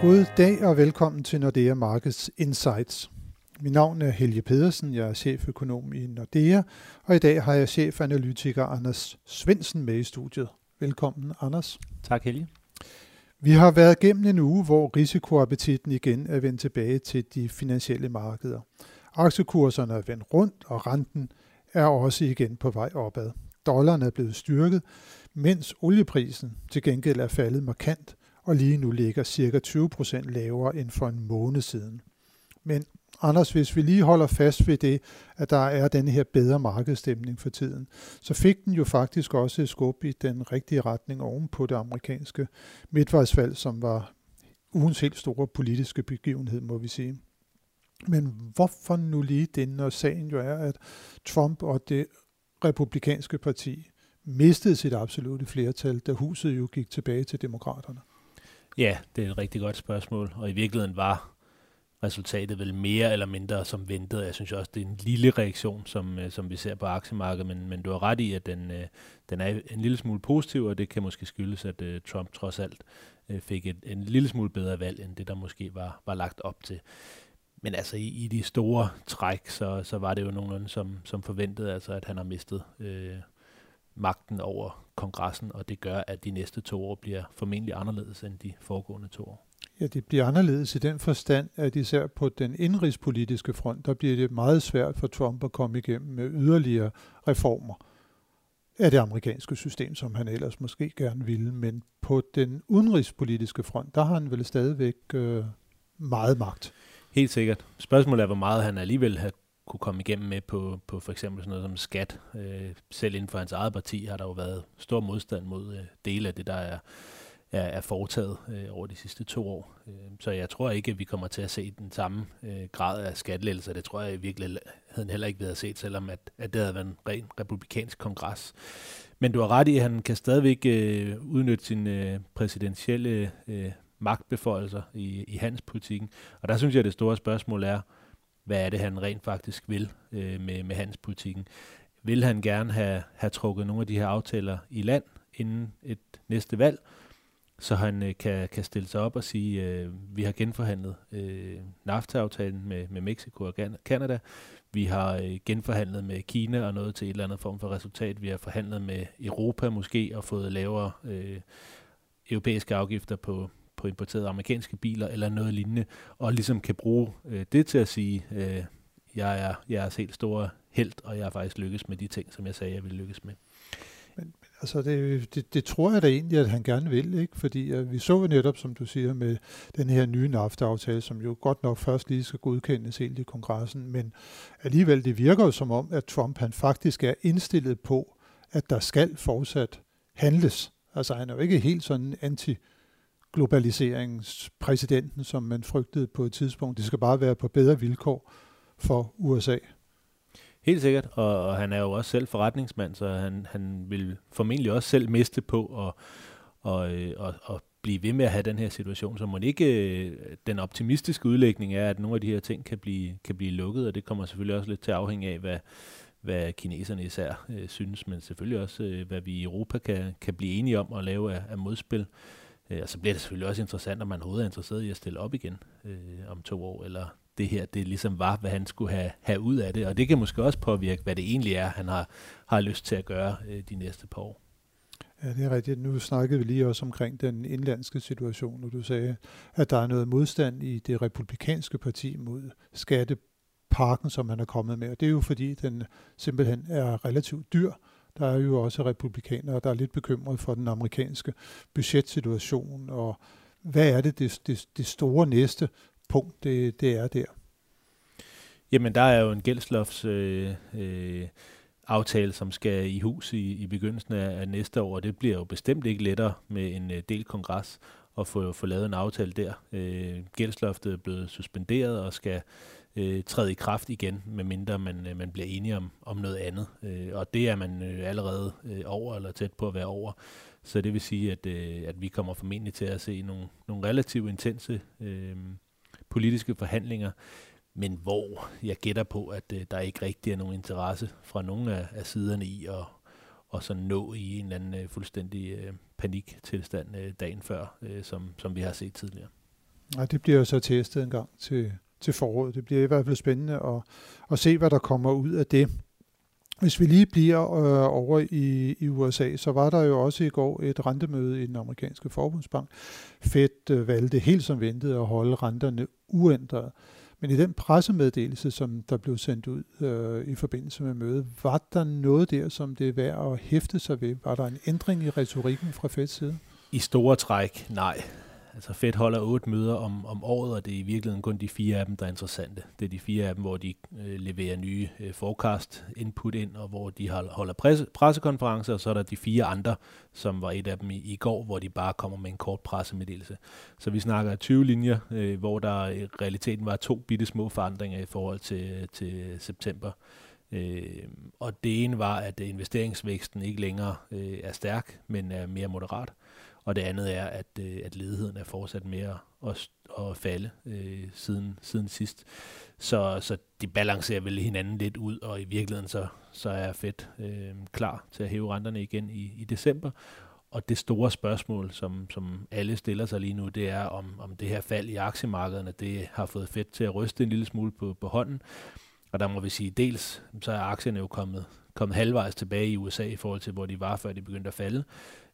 God dag og velkommen til Nordea Markets Insights. Mit navn er Helge Pedersen, jeg er cheføkonom i Nordea, og i dag har jeg chefanalytiker Anders Svensen med i studiet. Velkommen, Anders. Tak, Helge. Vi har været gennem en uge, hvor risikoappetitten igen er vendt tilbage til de finansielle markeder. Aktiekurserne er vendt rundt, og renten er også igen på vej opad. Dollaren er blevet styrket, mens olieprisen til gengæld er faldet markant, og lige nu ligger ca. 20% lavere end for en måned siden. Men Anders, hvis vi lige holder fast ved det, at der er den her bedre markedsstemning for tiden, så fik den jo faktisk også et skub i den rigtige retning oven på det amerikanske midtvejsvalg, som var ugens helt store politiske begivenhed, må vi sige. Men hvorfor nu lige det, når sagen jo er, at Trump og det republikanske parti mistede sit absolute flertal, da huset jo gik tilbage til demokraterne? Ja, det er et rigtig godt spørgsmål, og i virkeligheden var resultatet vel mere eller mindre som ventet. Jeg synes også, det er en lille reaktion, som, øh, som vi ser på aktiemarkedet, men, men du har ret i, at den, øh, den er en lille smule positiv, og det kan måske skyldes, at øh, Trump trods alt fik et, en lille smule bedre valg, end det, der måske var, var lagt op til. Men altså i, i de store træk, så, så var det jo nogenlunde som, som forventet, altså at han har mistet øh, magten over kongressen, og det gør, at de næste to år bliver formentlig anderledes end de foregående to år. Ja, det bliver anderledes i den forstand, at især på den indrigspolitiske front, der bliver det meget svært for Trump at komme igennem med yderligere reformer af det amerikanske system, som han ellers måske gerne ville. Men på den udenrigspolitiske front, der har han vel stadigvæk øh, meget magt. Helt sikkert. Spørgsmålet er, hvor meget han alligevel har kunne komme igennem med på, på for eksempel sådan noget som skat. Øh, selv inden for hans eget parti har der jo været stor modstand mod øh, dele af det, der er, er, er foretaget øh, over de sidste to år. Øh, så jeg tror ikke, at vi kommer til at se den samme øh, grad af skattelettelser. Det tror jeg i virkeligheden heller ikke, vi havde set, selvom at, at det havde været en ren republikansk kongres. Men du har ret i, at han kan stadigvæk øh, udnytte sin øh, præsidentielle øh, magtbeføjelser i, i hans politikken. Og der synes jeg, at det store spørgsmål er, hvad er det, han rent faktisk vil øh, med, med hans. Vil han gerne have, have trukket nogle af de her aftaler i land inden et næste valg, så han øh, kan, kan stille sig op og sige, øh, vi har genforhandlet øh, NAFTA-aftalen med, med Mexico og Canada, vi har øh, genforhandlet med Kina og noget til et eller andet form for resultat, vi har forhandlet med Europa måske og fået lavere øh, europæiske afgifter på, på importerede amerikanske biler eller noget lignende, og ligesom kan bruge øh, det til at sige, øh, jeg er, jeg er helt store held, og jeg har faktisk lykkes med de ting, som jeg sagde, jeg ville lykkes med. Men, altså det, det, det tror jeg da egentlig, at han gerne vil, ikke? fordi at vi så jo netop, som du siger, med den her nye NAFTA-aftale, som jo godt nok først lige skal godkendes helt i kongressen, men alligevel det virker jo som om, at Trump han faktisk er indstillet på, at der skal fortsat handles. Altså han er jo ikke helt sådan anti globaliseringspræsidenten, som man frygtede på et tidspunkt. Det skal bare være på bedre vilkår for USA. Helt sikkert, og, og han er jo også selv forretningsmand, så han, han vil formentlig også selv miste på at og, øh, og, og blive ved med at have den her situation. Så må ikke øh, den optimistiske udlægning er, at nogle af de her ting kan blive, kan blive lukket, og det kommer selvfølgelig også lidt til at afhænge af, hvad, hvad kineserne især øh, synes, men selvfølgelig også, øh, hvad vi i Europa kan, kan blive enige om at lave af, af modspil. Øh, og så bliver det selvfølgelig også interessant, om man overhovedet er interesseret i at stille op igen øh, om to år, eller det her, det ligesom var, hvad han skulle have, have ud af det. Og det kan måske også påvirke, hvad det egentlig er, han har, har lyst til at gøre øh, de næste par år. Ja, det er rigtigt. Nu snakkede vi lige også omkring den indlandske situation, og du sagde, at der er noget modstand i det republikanske parti mod skatteparken, som han er kommet med. Og det er jo fordi, den simpelthen er relativt dyr, der er jo også republikanere, der er lidt bekymret for den amerikanske budgetsituation, og hvad er det, det, det, det store næste punkt, det, det er der? Jamen, der er jo en gældslofts... Øh, øh, aftale, som skal i hus i, i begyndelsen af, af næste år, og det bliver jo bestemt ikke lettere med en øh, del kongres at få, få lavet en aftale der. Øh, gældsloftet er blevet suspenderet og skal øh, træde i kraft igen, medmindre man, øh, man bliver enige om, om noget andet. Øh, og det er man øh, allerede øh, over eller tæt på at være over. Så det vil sige, at, øh, at vi kommer formentlig til at se nogle, nogle relativt intense øh, politiske forhandlinger, men hvor jeg gætter på, at øh, der ikke rigtig er nogen interesse fra nogen af, af siderne i at, og så nå i en eller anden øh, fuldstændig øh, paniktilstand øh, dagen før, øh, som, som vi har set tidligere. Nej, det bliver jo så testet en gang til, til foråret. Det bliver i hvert fald spændende at, at se, hvad der kommer ud af det. Hvis vi lige bliver øh, over i, i USA, så var der jo også i går et rentemøde i den amerikanske forbundsbank. Fed øh, valgte helt som ventet at holde renterne uændret. Men i den pressemeddelelse, som der blev sendt ud øh, i forbindelse med mødet, var der noget der, som det er værd at hæfte sig ved? Var der en ændring i retorikken fra Feds side? I store træk, nej. Altså Fed holder otte møder om, om året, og det er i virkeligheden kun de fire af dem, der er interessante. Det er de fire af dem, hvor de øh, leverer nye øh, forecast input ind, og hvor de holder presse, pressekonferencer, og så er der de fire andre, som var et af dem i, i går, hvor de bare kommer med en kort pressemeddelelse. Så vi snakker 20 linjer, øh, hvor der i realiteten var to bitte små forandringer i forhold til, til september. Øh, og det ene var, at investeringsvæksten ikke længere øh, er stærk, men er mere moderat. Og det andet er, at, øh, at ledigheden er fortsat mere at, at falde øh, siden, siden sidst. Så, så de balancerer vel hinanden lidt ud, og i virkeligheden så, så er Fed øh, klar til at hæve renterne igen i, i december. Og det store spørgsmål, som, som alle stiller sig lige nu, det er, om, om det her fald i aktiemarkederne, det har fået Fed til at ryste en lille smule på, på hånden. Og der må vi sige, dels så er aktierne jo kommet, kommet halvvejs tilbage i USA i forhold til, hvor de var, før de begyndte at falde.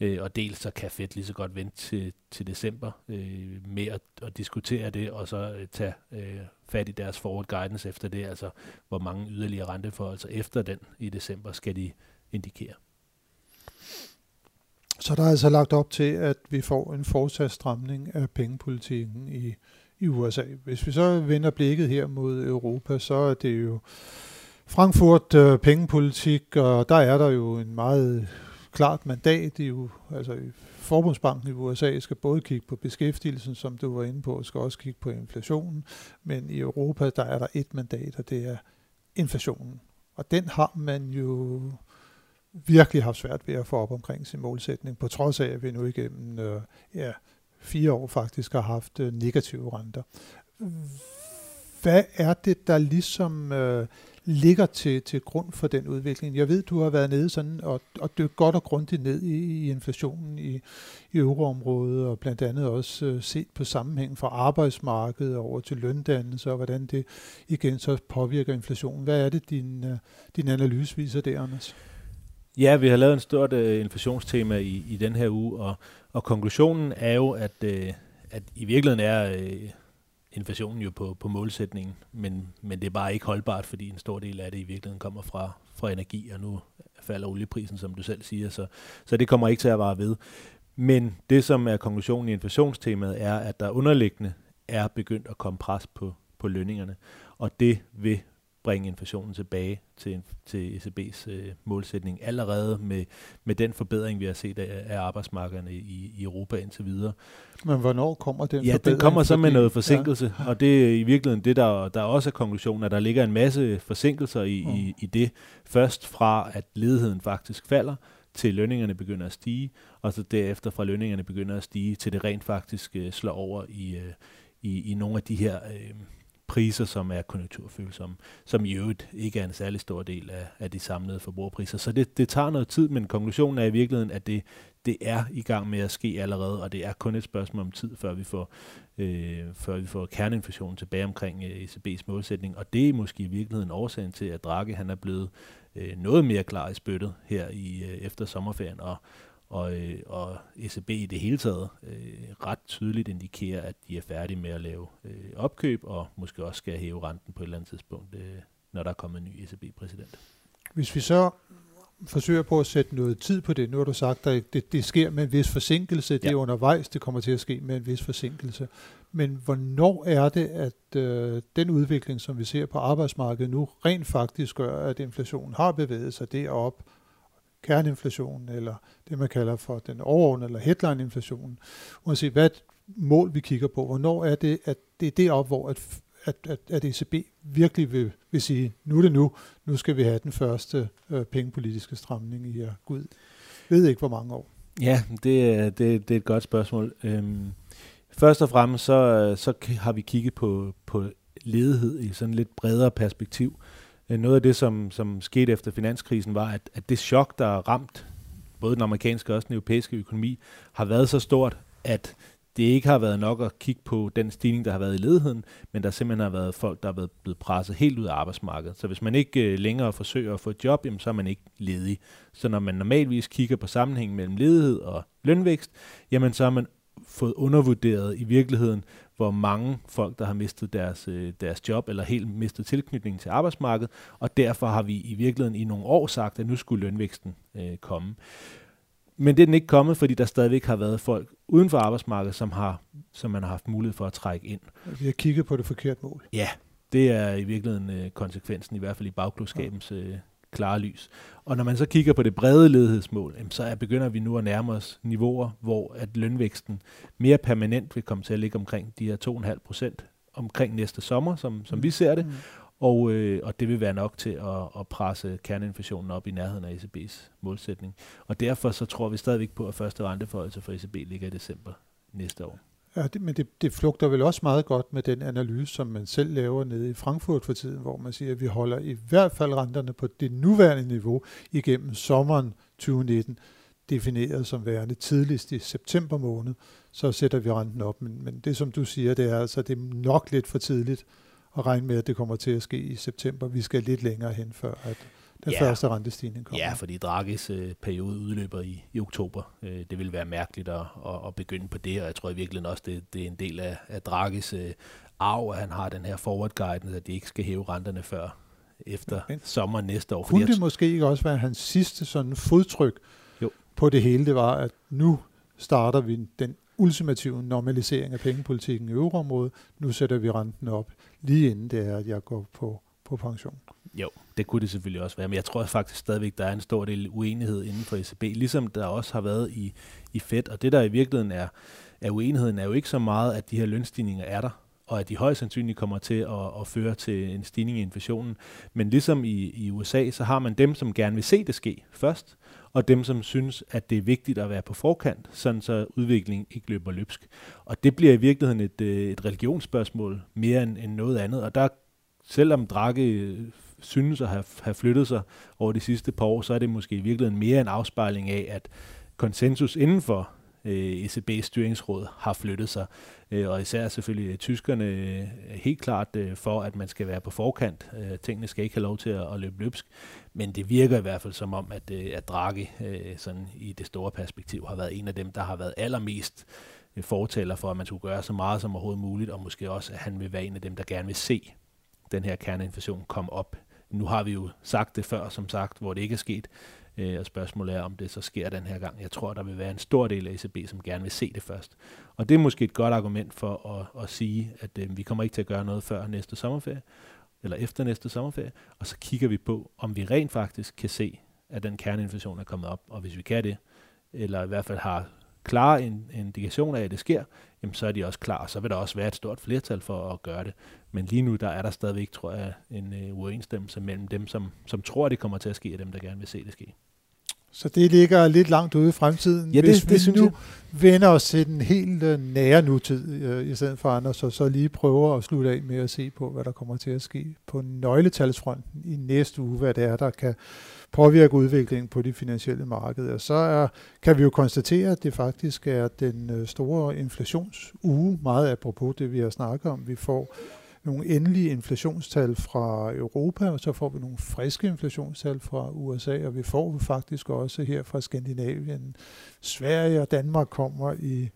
Øh, og dels så kan Fed lige så godt vente til, til december øh, med at, at diskutere det, og så øh, tage øh, fat i deres forward guidance efter det, altså hvor mange yderligere renteforholdelser efter den i december skal de indikere. Så der er altså lagt op til, at vi får en fortsat stramning af pengepolitikken i, i USA. Hvis vi så vender blikket her mod Europa, så er det jo Frankfurt øh, pengepolitik, og der er der jo en meget klart mandat i, altså i Forbundsbanken i USA skal både kigge på beskæftigelsen, som du var inde på, og skal også kigge på inflationen, men i Europa, der er der et mandat, og det er inflationen. Og den har man jo virkelig haft svært ved at få op omkring sin målsætning, på trods af, at vi nu igennem øh, ja, fire år faktisk har haft øh, negative renter. Hvad er det, der ligesom øh, ligger til, til grund for den udvikling. Jeg ved, du har været nede sådan og, og dykket godt og grundigt ned i, i inflationen i, i euroområdet, og blandt andet også øh, set på sammenhængen fra arbejdsmarkedet over til løndannelse, og hvordan det igen så påvirker inflationen. Hvad er det, din, øh, din analyse viser der, Anders? Ja, vi har lavet en stort øh, inflationstema i, i den her uge, og, og konklusionen er jo, at, øh, at i virkeligheden er... øh, inflationen jo på, på målsætningen, men, men det er bare ikke holdbart, fordi en stor del af det i virkeligheden kommer fra, fra energi, og nu falder olieprisen, som du selv siger, så, så det kommer ikke til at vare ved. Men det, som er konklusionen i inflationstemaet, er, at der underliggende er begyndt at komme pres på, på lønningerne, og det vil bringe inflationen tilbage til, til ECB's øh, målsætning allerede med, med den forbedring, vi har set af, af arbejdsmarkederne i, i Europa indtil videre. Men hvornår kommer den Ja, den kommer så med noget forsinkelse, ja. og det er i virkeligheden det, der, der er også er konklusionen, at der ligger en masse forsinkelser i, mm. i, i det. Først fra, at ledigheden faktisk falder, til lønningerne begynder at stige, og så derefter fra lønningerne begynder at stige, til det rent faktisk øh, slår over i, øh, i, i nogle af de her... Øh, priser, som er konjunkturfølsomme, som i øvrigt ikke er en særlig stor del af, af de samlede forbrugerpriser. Så det, det tager noget tid, men konklusionen er i virkeligheden, at det, det er i gang med at ske allerede, og det er kun et spørgsmål om tid, før vi får, øh, før vi får kerneinflationen tilbage omkring øh, ECB's målsætning, og det er måske i virkeligheden årsagen til, at Draghi han er blevet øh, noget mere klar i spyttet her i øh, efter sommerferien, og, og, øh, og ECB i det hele taget øh, ret tydeligt indikerer, at de er færdige med at lave øh, opkøb, og måske også skal hæve renten på et eller andet tidspunkt, øh, når der er kommet en ny ECB-præsident. Hvis vi så forsøger på at sætte noget tid på det, nu har du sagt, at det, det sker med en vis forsinkelse, det ja. er undervejs, det kommer til at ske med en vis forsinkelse. Men hvornår er det, at øh, den udvikling, som vi ser på arbejdsmarkedet nu, rent faktisk gør, at inflationen har bevæget sig derop, kerneinflationen, eller det man kalder for den overordnede eller headline-inflationen, uanset hvad mål vi kigger på, hvornår er det, at det er deroppe, hvor at, at, at, at ECB virkelig vil, vil sige, nu er det nu, nu skal vi have den første øh, pengepolitiske stramning i her Gud. Ved ikke, hvor mange år. Ja, det, det, det er et godt spørgsmål. Øhm, først og fremmest så, øh, så har vi kigget på, på ledighed i sådan lidt bredere perspektiv. Øh, noget af det, som, som skete efter finanskrisen, var, at, at det chok, der er ramt både den amerikanske og også den europæiske økonomi, har været så stort, at det ikke har været nok at kigge på den stigning, der har været i ledigheden, men der simpelthen har været folk, der er blevet presset helt ud af arbejdsmarkedet. Så hvis man ikke øh, længere forsøger at få et job, jamen, så er man ikke ledig. Så når man normalvis kigger på sammenhængen mellem ledighed og lønvækst, jamen så er man fået undervurderet i virkeligheden, hvor mange folk, der har mistet deres, øh, deres job eller helt mistet tilknytningen til arbejdsmarkedet, og derfor har vi i virkeligheden i nogle år sagt, at nu skulle lønvæksten øh, komme. Men det er den ikke kommet, fordi der stadigvæk har været folk uden for arbejdsmarkedet, som, har, som man har haft mulighed for at trække ind. Vi har kigget på det forkerte mål. Ja, det er i virkeligheden øh, konsekvensen, i hvert fald i bagklodskabens øh, klare lys. Og når man så kigger på det brede ledighedsmål, så er, begynder vi nu at nærme os niveauer, hvor at lønvæksten mere permanent vil komme til at ligge omkring de her 2,5 procent omkring næste sommer, som, som mm. vi ser det. Mm. Og, øh, og det vil være nok til at, at presse kerneinflationen op i nærheden af ECB's målsætning. Og derfor så tror vi stadigvæk på, at første renteforholdelse for ECB ligger i december næste år. Ja, det, men det, det flugter vel også meget godt med den analyse, som man selv laver nede i Frankfurt for tiden, hvor man siger, at vi holder i hvert fald renterne på det nuværende niveau igennem sommeren 2019, defineret som værende tidligst i september måned, så sætter vi renten op. Men, men det som du siger, det er altså det er nok lidt for tidligt at regne med, at det kommer til at ske i september. Vi skal lidt længere hen, før at den ja. første rentestigning kommer. Ja, fordi Dragis øh, periode udløber i, i oktober. Øh, det vil være mærkeligt at, at, at begynde på det, og jeg tror i virkeligheden også, det, det er en del af, af Dragis øh, arv, at han har den her forward guidance, at de ikke skal hæve renterne før efter Men, sommer næste år. Kunne det måske ikke også være hans sidste sådan fodtryk jo. på det hele, det var, at nu starter vi den ultimative normalisering af pengepolitikken i euroområdet. Nu sætter vi renten op, lige inden det er, at jeg går på, på pension. Jo, det kunne det selvfølgelig også være, men jeg tror faktisk stadigvæk, der er en stor del uenighed inden for ECB, ligesom der også har været i, i Fed. Og det, der i virkeligheden er, er uenigheden, er jo ikke så meget, at de her lønstigninger er der, og at de højst sandsynligt kommer til at, at føre til en stigning i inflationen. Men ligesom i, i USA, så har man dem, som gerne vil se det ske først, og dem, som synes, at det er vigtigt at være på forkant, sådan så udviklingen ikke løber løbsk. Og det bliver i virkeligheden et, øh, et religionsspørgsmål mere end, end noget andet, og der selvom Draghi synes at have, have flyttet sig over de sidste par år, så er det måske i virkeligheden mere en afspejling af, at konsensus inden for øh, ECB's styringsråd har flyttet sig. Øh, og især selvfølgelig øh, tyskerne øh, helt klart øh, for, at man skal være på forkant. Øh, tingene skal ikke have lov til at, at løbe løbsk. Men det virker i hvert fald som om, at, øh, at Draghi øh, sådan i det store perspektiv har været en af dem, der har været allermest øh, fortaler for, at man skulle gøre så meget som overhovedet muligt, og måske også, at han vil være en af dem, der gerne vil se den her kerneinflation komme op nu har vi jo sagt det før, som sagt, hvor det ikke er sket, øh, og spørgsmålet er, om det så sker den her gang. Jeg tror, der vil være en stor del af ECB, som gerne vil se det først. Og det er måske et godt argument for at, at sige, at øh, vi kommer ikke til at gøre noget før næste sommerferie, eller efter næste sommerferie, og så kigger vi på, om vi rent faktisk kan se, at den kerneinflation er kommet op, og hvis vi kan det, eller i hvert fald har klare indikation af, at det sker, jamen så er de også klar. Så vil der også være et stort flertal for at gøre det. Men lige nu, der er der stadigvæk, tror jeg, en øh, uenstemmelse mellem dem, som, som tror, at det kommer til at ske, og dem, der gerne vil se det ske. Så det ligger lidt langt ude i fremtiden. Ja, det, Hvis det, vi det nu jeg. vender os til den helt uh, nære nutid, uh, i stedet for andre, så, så lige prøver at slutte af med at se på, hvad der kommer til at ske på nøgletalsfronten i næste uge, hvad det er, der kan påvirke udviklingen på de finansielle markeder. Så er, kan vi jo konstatere, at det faktisk er den øh, store inflationsuge, meget apropos det, vi har snakket om. Vi får nogle endelige inflationstal fra Europa, og så får vi nogle friske inflationstal fra USA, og vi får faktisk også her fra Skandinavien. Sverige og Danmark kommer i,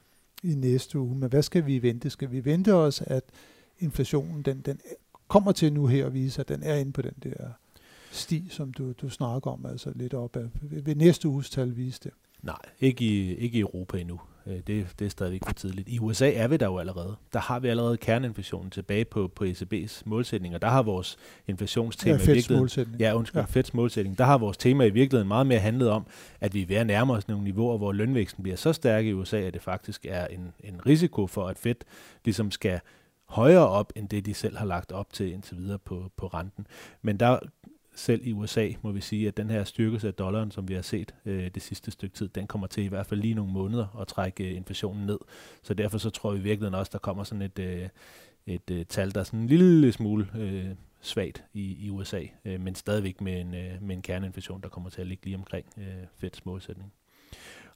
i næste uge. Men hvad skal vi vente? Skal vi vente os, at inflationen den, den kommer til nu her og vise, at den er inde på den der sti, som du, du snakker om, altså lidt op af, ved næste uges tal vise det? Nej, ikke i, ikke i Europa endnu. Øh, det, det er stadigvæk for tidligt. I USA er vi der jo allerede. Der har vi allerede kerneinflationen tilbage på, på ECB's målsætning, og der har vores inflationstema ja, i virkeligheden... Ja, undskyld, ja. Feds målsætning. Der har vores tema i virkeligheden meget mere handlet om, at vi er ved at nærme os nogle niveauer, hvor lønvæksten bliver så stærk i USA, at det faktisk er en, en risiko for, at Fed ligesom skal højere op, end det de selv har lagt op til indtil videre på, på renten. Men der selv i USA må vi sige, at den her styrkelse af dollaren, som vi har set øh, det sidste stykke tid, den kommer til i hvert fald lige nogle måneder at trække øh, inflationen ned. Så derfor så tror vi virkelig også, der kommer sådan et, øh, et øh, tal, der er sådan en lille smule øh, svagt i, i USA, øh, men stadigvæk med en, øh, med en kerneinflation, der kommer til at ligge lige omkring øh, Feds målsætning.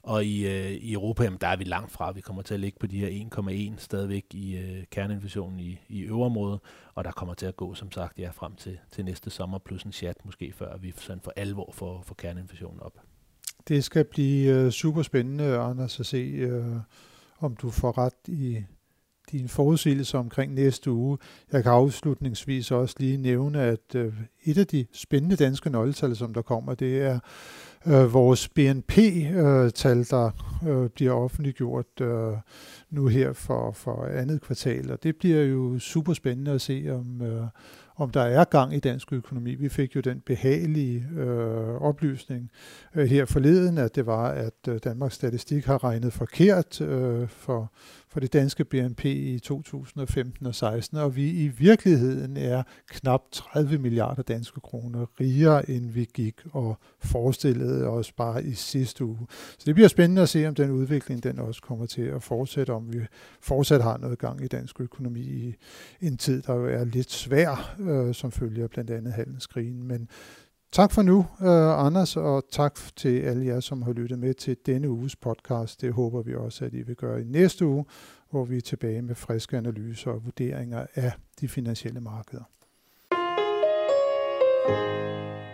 Og i, øh, i Europa, jamen, der er vi langt fra. Vi kommer til at ligge på de her 1,1 stadigvæk i øh, kerneinflationen i, i øverområdet, og der kommer til at gå, som sagt, ja, frem til, til næste sommer, plus en chat måske, før vi sådan for alvor får, får kerneinflationen op. Det skal blive øh, super spændende, Anders, at se, øh, om du får ret i din forudsigelse omkring næste uge. Jeg kan afslutningsvis også lige nævne, at øh, et af de spændende danske nøgletal, som der kommer, det er øh, vores BNP-tal, øh, der øh, bliver offentliggjort øh, nu her for, for andet kvartal. Og det bliver jo super spændende at se, om, øh, om der er gang i dansk økonomi. Vi fik jo den behagelige øh, oplysning øh, her forleden, at det var, at øh, Danmarks Statistik har regnet forkert øh, for for det danske BNP i 2015 og 16, og vi i virkeligheden er knap 30 milliarder danske kroner rigere, end vi gik og forestillede os bare i sidste uge. Så det bliver spændende at se, om den udvikling den også kommer til at fortsætte, om vi fortsat har noget gang i dansk økonomi i en tid, der jo er lidt svær, øh, som følger blandt andet handelskrigen. Men Tak for nu, øh, Anders, og tak til alle jer, som har lyttet med til denne uges podcast. Det håber vi også, at I vil gøre i næste uge, hvor vi er tilbage med friske analyser og vurderinger af de finansielle markeder. thank you